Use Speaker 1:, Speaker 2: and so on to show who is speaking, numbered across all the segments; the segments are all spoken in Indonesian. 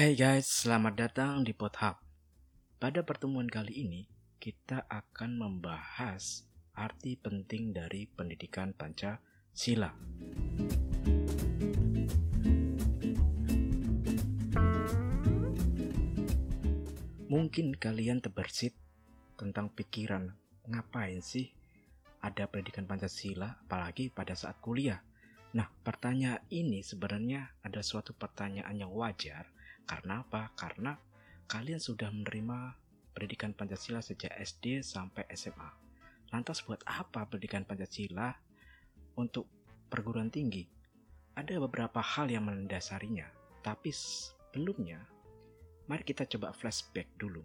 Speaker 1: Hey guys, selamat datang di PodHub. Pada pertemuan kali ini, kita akan membahas arti penting dari pendidikan Pancasila. Mungkin kalian terbersit tentang pikiran, ngapain sih ada pendidikan Pancasila, apalagi pada saat kuliah. Nah, pertanyaan ini sebenarnya ada suatu pertanyaan yang wajar karena apa? Karena kalian sudah menerima pendidikan Pancasila sejak SD sampai SMA. Lantas buat apa pendidikan Pancasila untuk perguruan tinggi? Ada beberapa hal yang mendasarinya, tapi sebelumnya mari kita coba flashback dulu.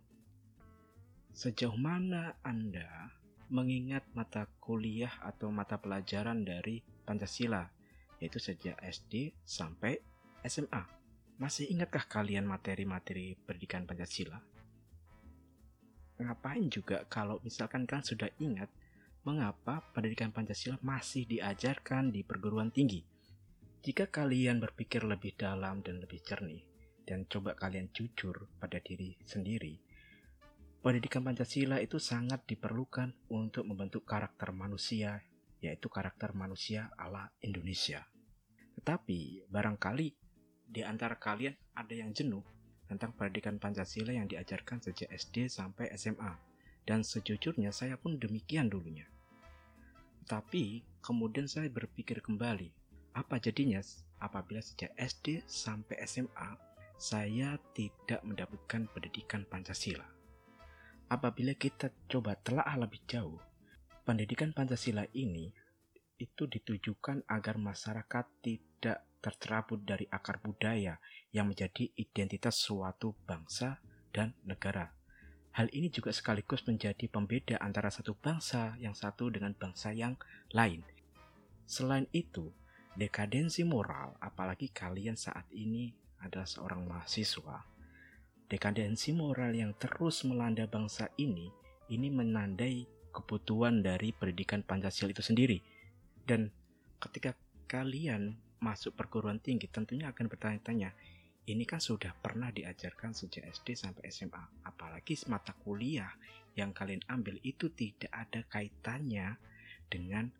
Speaker 1: Sejauh mana Anda mengingat mata kuliah atau mata pelajaran dari Pancasila, yaitu sejak SD sampai SMA? Masih ingatkah kalian materi-materi pendidikan Pancasila? Ngapain juga kalau misalkan kalian sudah ingat mengapa pendidikan Pancasila masih diajarkan di perguruan tinggi? Jika kalian berpikir lebih dalam dan lebih jernih, dan coba kalian jujur pada diri sendiri, pendidikan Pancasila itu sangat diperlukan untuk membentuk karakter manusia, yaitu karakter manusia ala Indonesia. Tetapi barangkali di antara kalian ada yang jenuh tentang pendidikan Pancasila yang diajarkan sejak SD sampai SMA. Dan sejujurnya saya pun demikian dulunya. Tapi kemudian saya berpikir kembali, apa jadinya apabila sejak SD sampai SMA saya tidak mendapatkan pendidikan Pancasila? Apabila kita coba telah lebih jauh, pendidikan Pancasila ini itu ditujukan agar masyarakat tidak tercerabut dari akar budaya yang menjadi identitas suatu bangsa dan negara. Hal ini juga sekaligus menjadi pembeda antara satu bangsa yang satu dengan bangsa yang lain. Selain itu, dekadensi moral, apalagi kalian saat ini adalah seorang mahasiswa, dekadensi moral yang terus melanda bangsa ini, ini menandai kebutuhan dari pendidikan Pancasila itu sendiri. Dan ketika kalian masuk perguruan tinggi tentunya akan bertanya-tanya, ini kan sudah pernah diajarkan sejak SD sampai SMA. Apalagi mata kuliah yang kalian ambil itu tidak ada kaitannya dengan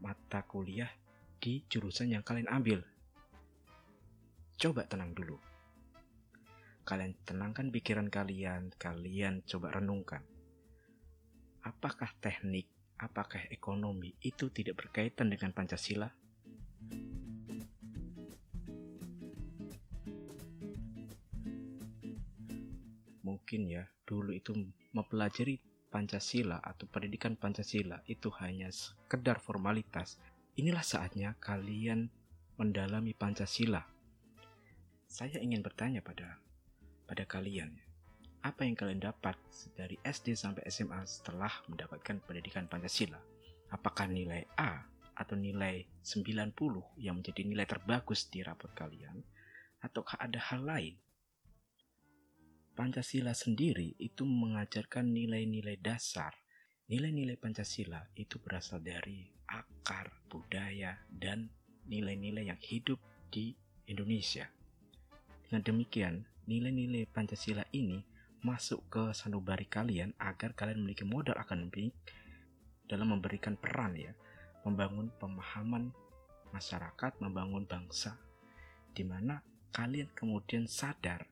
Speaker 1: mata kuliah di jurusan yang kalian ambil. Coba tenang dulu. Kalian tenangkan pikiran kalian, kalian coba renungkan. Apakah teknik, apakah ekonomi itu tidak berkaitan dengan Pancasila? mungkin ya dulu itu mempelajari Pancasila atau pendidikan Pancasila itu hanya sekedar formalitas. Inilah saatnya kalian mendalami Pancasila. Saya ingin bertanya pada pada kalian, apa yang kalian dapat dari SD sampai SMA setelah mendapatkan pendidikan Pancasila? Apakah nilai A atau nilai 90 yang menjadi nilai terbagus di rapot kalian? Ataukah ada hal lain Pancasila sendiri itu mengajarkan nilai-nilai dasar. Nilai-nilai Pancasila itu berasal dari akar budaya dan nilai-nilai yang hidup di Indonesia. Dengan demikian, nilai-nilai Pancasila ini masuk ke sanubari kalian agar kalian memiliki modal akademik dalam memberikan peran ya, membangun pemahaman masyarakat, membangun bangsa, di mana kalian kemudian sadar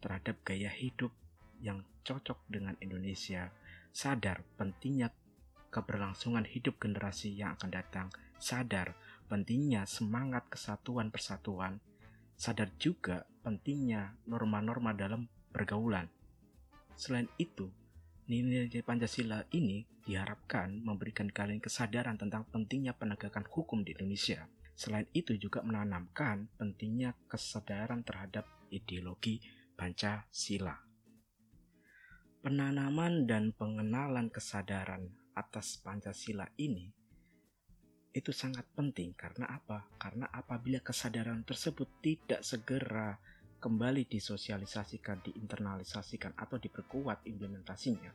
Speaker 1: terhadap gaya hidup yang cocok dengan Indonesia, sadar pentingnya keberlangsungan hidup generasi yang akan datang, sadar pentingnya semangat kesatuan persatuan, sadar juga pentingnya norma-norma dalam pergaulan. Selain itu, nilai-nilai Pancasila ini diharapkan memberikan kalian kesadaran tentang pentingnya penegakan hukum di Indonesia. Selain itu juga menanamkan pentingnya kesadaran terhadap ideologi Pancasila. Penanaman dan pengenalan kesadaran atas Pancasila ini itu sangat penting karena apa? Karena apabila kesadaran tersebut tidak segera kembali disosialisasikan, diinternalisasikan atau diperkuat implementasinya,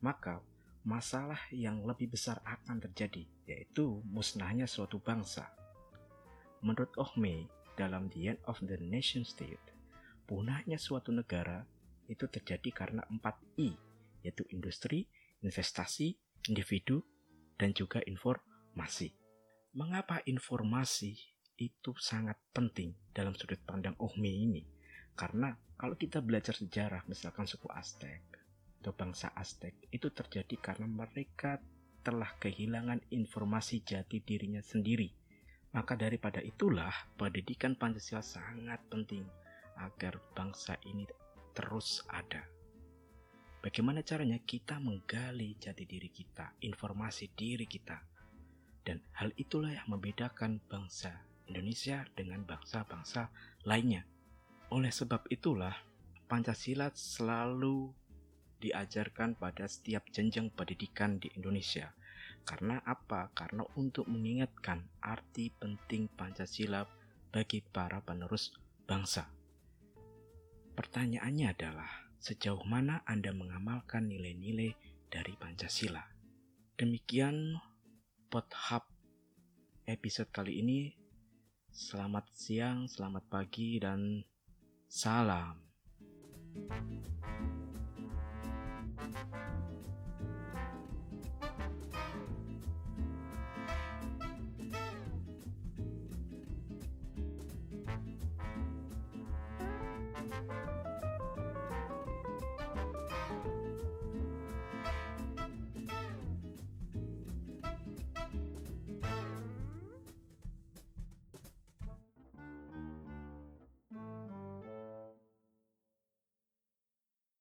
Speaker 1: maka masalah yang lebih besar akan terjadi, yaitu musnahnya suatu bangsa. Menurut Ohme, dalam The End of the Nation State, punahnya suatu negara itu terjadi karena 4 I, yaitu industri, investasi, individu, dan juga informasi. Mengapa informasi itu sangat penting dalam sudut pandang Uhmi ini? Karena kalau kita belajar sejarah, misalkan suku Aztec atau bangsa Aztec, itu terjadi karena mereka telah kehilangan informasi jati dirinya sendiri. Maka daripada itulah, pendidikan Pancasila sangat penting agar bangsa ini terus ada. Bagaimana caranya kita menggali jati diri kita, informasi diri kita. Dan hal itulah yang membedakan bangsa Indonesia dengan bangsa-bangsa lainnya. Oleh sebab itulah, Pancasila selalu diajarkan pada setiap jenjang pendidikan di Indonesia. Karena apa? Karena untuk mengingatkan arti penting Pancasila bagi para penerus bangsa. Pertanyaannya adalah, sejauh mana Anda mengamalkan nilai-nilai dari Pancasila? Demikian Hub episode kali ini. Selamat siang, selamat pagi, dan salam.